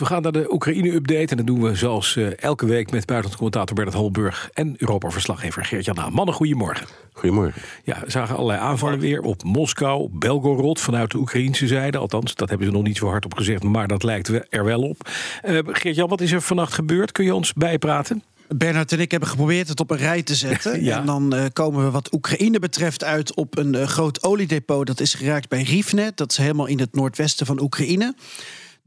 We gaan naar de Oekraïne-update. En dat doen we zoals uh, elke week met buitenlandcommentator Bernard Holburg en Europa-verslaggever Geert-Jan Haan. Mannen, goedemorgen. Goedemorgen. Ja, we zagen allerlei aanvallen weer op Moskou, Belgorod vanuit de Oekraïnse zijde. Althans, dat hebben ze nog niet zo hard op gezegd, maar dat lijkt er wel op. Uh, Geert-Jan, wat is er vannacht gebeurd? Kun je ons bijpraten? Bernard en ik hebben geprobeerd het op een rij te zetten. ja. En dan uh, komen we wat Oekraïne betreft uit op een uh, groot oliedepot. Dat is geraakt bij Rivne. Dat is helemaal in het noordwesten van Oekraïne.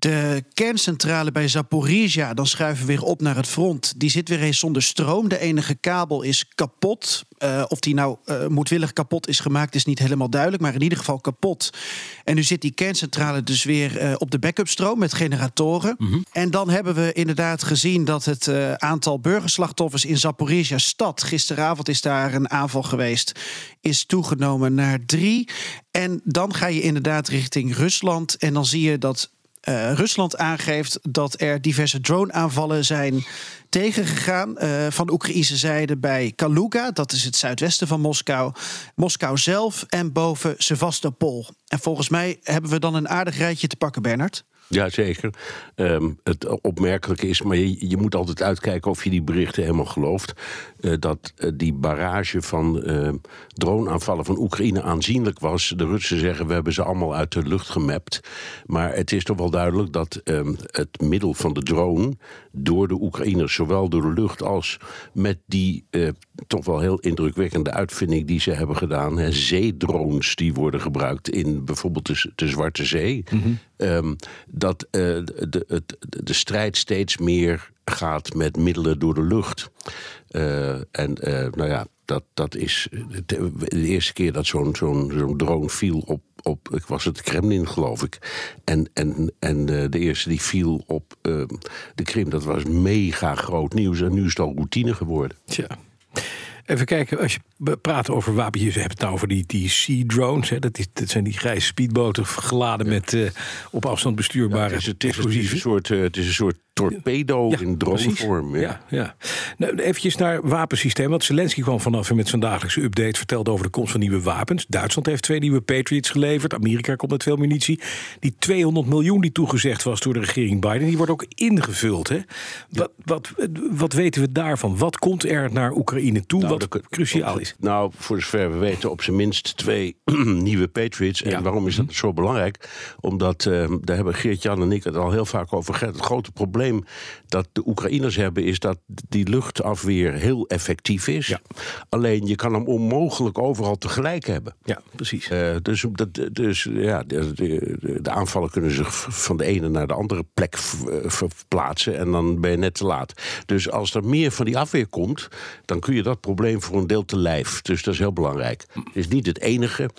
De kerncentrale bij Zaporizhia, dan schuiven we weer op naar het front. Die zit weer eens zonder stroom. De enige kabel is kapot. Uh, of die nou uh, moedwillig kapot is gemaakt, is niet helemaal duidelijk. Maar in ieder geval kapot. En nu zit die kerncentrale dus weer uh, op de backup-stroom met generatoren. Mm -hmm. En dan hebben we inderdaad gezien dat het aantal burgerslachtoffers in Zaporizhia stad. Gisteravond is daar een aanval geweest. Is toegenomen naar drie. En dan ga je inderdaad richting Rusland. En dan zie je dat uh, Rusland aangeeft dat er diverse drone-aanvallen zijn tegengegaan uh, van de Oekraïnse zijde bij Kaluga, dat is het zuidwesten van Moskou, Moskou zelf en boven Sevastopol. En volgens mij hebben we dan een aardig rijtje te pakken, Bernard. Ja, zeker. Um, het opmerkelijke is, maar je, je, moet altijd uitkijken of je die berichten helemaal gelooft. Uh, dat uh, die barrage van uh, droneaanvallen van Oekraïne aanzienlijk was. De Russen zeggen we hebben ze allemaal uit de lucht gemapt. Maar het is toch wel duidelijk dat um, het middel van de drone door de Oekraïners, zowel door de lucht als met die toch wel heel indrukwekkende uitvinding die ze hebben gedaan. Hè, zeedrones die worden gebruikt in bijvoorbeeld de, de Zwarte Zee. Mm -hmm. um, dat uh, de, de, strijd steeds meer gaat met middelen door de lucht. Uh, en uh, nou ja, dat, dat is de, eerste keer dat zo'n zo'n drone viel op, op, ik was het Kremlin geloof ik. En, en, en de eerste die viel op de Krim, dat was mega groot nieuws. En nu is het al routine geworden. Tja. Even kijken, als je praat over wapentjes, je hebt het nou over die, die Sea Drones. Hè, dat, is, dat zijn die grijze speedboten geladen ja. met uh, op afstand bestuurbare ja, het, is, het, is, het, is een soort, uh, het is een soort torpedo ja, in dronevorm. Ja. ja, ja. Nou, eventjes naar wapensysteem. Want Zelensky kwam vanaf met zijn dagelijkse update. Vertelde over de komst van nieuwe wapens. Duitsland heeft twee nieuwe Patriots geleverd. Amerika komt met veel munitie. Die 200 miljoen die toegezegd was door de regering Biden... die wordt ook ingevuld. Hè? Wat, wat, wat weten we daarvan? Wat komt er naar Oekraïne toe nou, wat cruciaal is? Nou, voor zover we weten op zijn minst twee nieuwe Patriots. En ja. waarom is dat zo belangrijk? Omdat, uh, daar hebben Geert-Jan en ik het al heel vaak over gehad... het grote probleem dat de Oekraïners hebben, is dat die luchtafweer heel effectief is. Ja. Alleen je kan hem onmogelijk overal tegelijk hebben. Ja, precies. Uh, dus dat, dus ja, de, de, de, aanvallen kunnen zich van de ene naar de andere plek verplaatsen. En dan ben je net te laat. Dus als er meer van die afweer komt, dan kun je dat probleem voor een deel te lijf. Dus dat is heel belangrijk. Het is niet het enige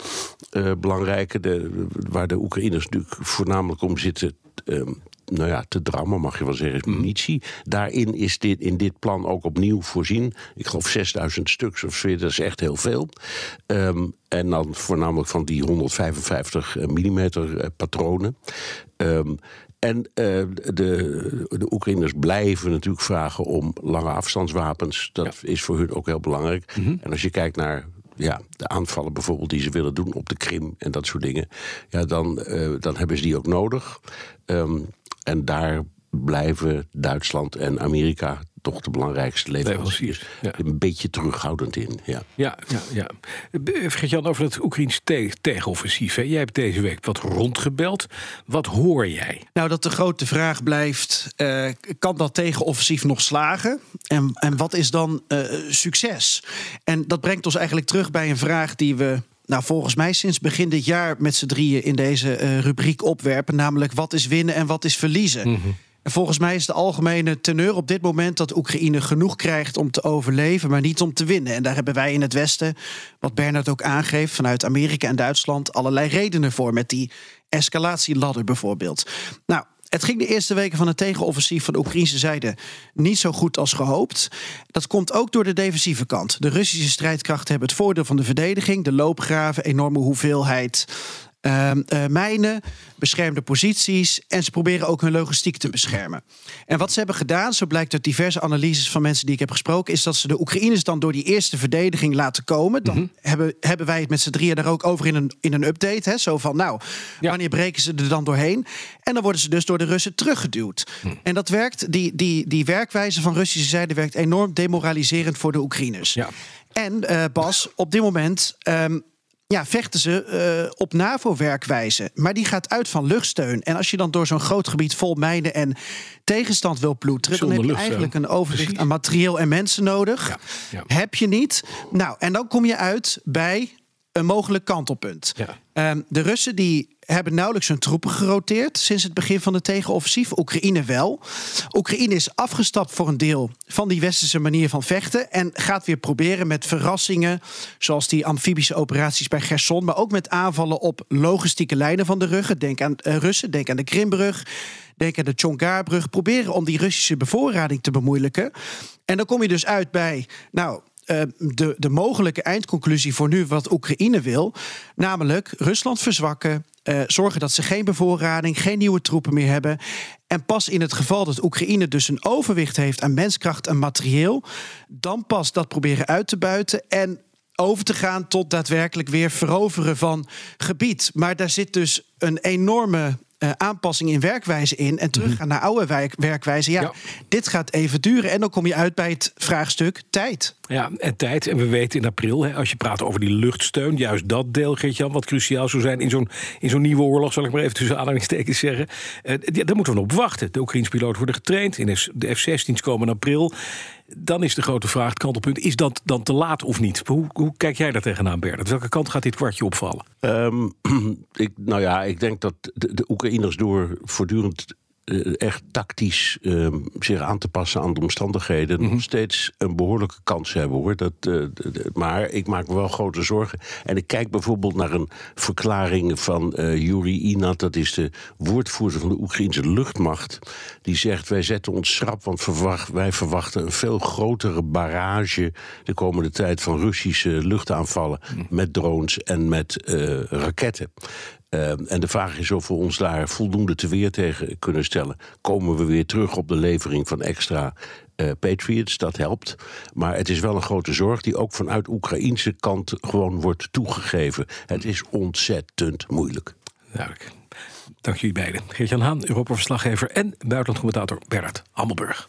uh, belangrijke de, waar de Oekraïners natuurlijk voornamelijk om zitten. Nou ja, te drammen, mag je wel zeggen, is munitie. Daarin is dit, in dit plan ook opnieuw voorzien. Ik geloof 6000 stuks of zo, dat is echt heel veel. Um, en dan voornamelijk van die 155 mm uh, patronen. Um, en uh, de, de Oekraïners blijven natuurlijk vragen om lange afstandswapens. Dat ja. is voor hun ook heel belangrijk. Mm -hmm. En als je kijkt naar ja, de aanvallen bijvoorbeeld die ze willen doen op de Krim en dat soort dingen, ja, dan, uh, dan hebben ze die ook nodig. Um, en daar blijven Duitsland en Amerika toch de belangrijkste leveranciers. Ja. Een beetje terughoudend in. Ja, ja, ja. ja. Vergeet Jan over het Oekraïns te tegenoffensief. Hè? Jij hebt deze week wat rondgebeld. Wat hoor jij? Nou, dat de grote vraag blijft: uh, kan dat tegenoffensief nog slagen? En, en wat is dan uh, succes? En dat brengt ons eigenlijk terug bij een vraag die we nou, volgens mij sinds begin dit jaar met z'n drieën in deze uh, rubriek opwerpen. Namelijk wat is winnen en wat is verliezen. Mm -hmm. En volgens mij is de algemene teneur op dit moment dat Oekraïne genoeg krijgt om te overleven, maar niet om te winnen. En daar hebben wij in het Westen, wat Bernard ook aangeeft, vanuit Amerika en Duitsland allerlei redenen voor. Met die escalatieladder bijvoorbeeld. Nou, het ging de eerste weken van het tegenoffensief van de Oekraïnse zijde niet zo goed als gehoopt. Dat komt ook door de defensieve kant. De Russische strijdkrachten hebben het voordeel van de verdediging, de loopgraven, enorme hoeveelheid uh, mijnen, beschermde posities. En ze proberen ook hun logistiek te beschermen. En wat ze hebben gedaan, zo blijkt uit diverse analyses van mensen die ik heb gesproken, is dat ze de Oekraïners dan door die eerste verdediging laten komen. Dan mhm. hebben, hebben wij het met z'n drieën daar ook over in een, in een update. Hè? Zo van, nou, wanneer breken ze er dan doorheen? En dan worden ze dus door de Russen teruggeduwd. Mhm. En dat werkt, die, die, die werkwijze van Russische zijde werkt enorm demoraliserend voor de Oekraïners. Ja. En uh, Bas, op dit moment um, ja, vechten ze uh, op NAVO-werkwijze. Maar die gaat uit van luchtsteun. En als je dan door zo'n groot gebied vol mijnen en tegenstand wil ploeteren, dan heb je eigenlijk een overwicht aan materieel en mensen nodig. Ja, ja. Heb je niet. Nou, en dan kom je uit bij een mogelijk kantelpunt. Ja. Ehm, de Russen die hebben nauwelijks hun troepen geroteerd sinds het begin van de tegenoffensief. Oekraïne wel. Oekraïne is afgestapt voor een deel van die westerse manier van vechten en gaat weer proberen met verrassingen, zoals die amfibische operaties bij Gerson, maar ook met aanvallen op logistieke lijnen van de ruggen. Denk aan uh, Russen, denk aan de Krimbrug. Denk aan de Chongarbrug. Proberen om die Russische bevoorrading te bemoeilijken. En dan kom je dus uit bij, nou, uh, de, de mogelijke eindconclusie voor nu wat Oekraïne wil. Namelijk Rusland verzwakken. Uh, zorgen dat ze geen bevoorrading, geen nieuwe troepen meer hebben. En pas in het geval dat Oekraïne dus een overwicht heeft aan menskracht en materieel, dan pas dat proberen uit te buiten en over te gaan tot daadwerkelijk weer veroveren van gebied. Maar daar zit dus een enorme uh, aanpassing in werkwijze in en teruggaan mhm. naar oude werk, werkwijze. Ja, dit gaat even duren. En dan kom je uit bij het vraagstuk tijd. Ja, en tijd. En we weten in april, hè, als je praat over die luchtsteun, juist dat deel, Geert-Jan, wat cruciaal zou zijn in zo'n, in zo'n nieuwe oorlog, zal ik maar even tussen aanhalingstekens zeggen. Uh, daar moeten we op wachten. De Oekraïnse piloten worden getraind. In de F-16's komen in april. Dan is de grote vraag, het kantelpunt, is dat dan te laat of niet? Hoe, hoe kijk jij daar tegenaan, Bernard? Welke kant gaat dit kwartje opvallen? Um, ik, nou ja, ik denk dat de, de Oekraïners door voortdurend echt tactisch uh, zich aan te passen aan de omstandigheden nog mhm. steeds een behoorlijke kans hebben hoor. Dat, uh, maar ik maak me wel grote zorgen. En ik kijk bijvoorbeeld naar een verklaring van uh, Yuri Inat, dat is de woordvoerder van de Oekraïnse luchtmacht. Die zegt: Wij zetten ons schrap, want verwacht, wij verwachten een veel grotere barrage de komende tijd van Russische luchtaanvallen mhm. met drones en met raketten. Uh, en de vraag is of we ons daar voldoende te weer tegen kunnen stellen. Komen we weer terug op de levering van extra uh, Patriots? Dat helpt. Maar het is wel een grote zorg die ook vanuit Oekraïnse kant gewoon wordt toegegeven. Het is ontzettend moeilijk. Dank jullie beiden. Geert-Jan Haan, Europa-verslaggever en buitenlandcommentator Bernard Hammelburg.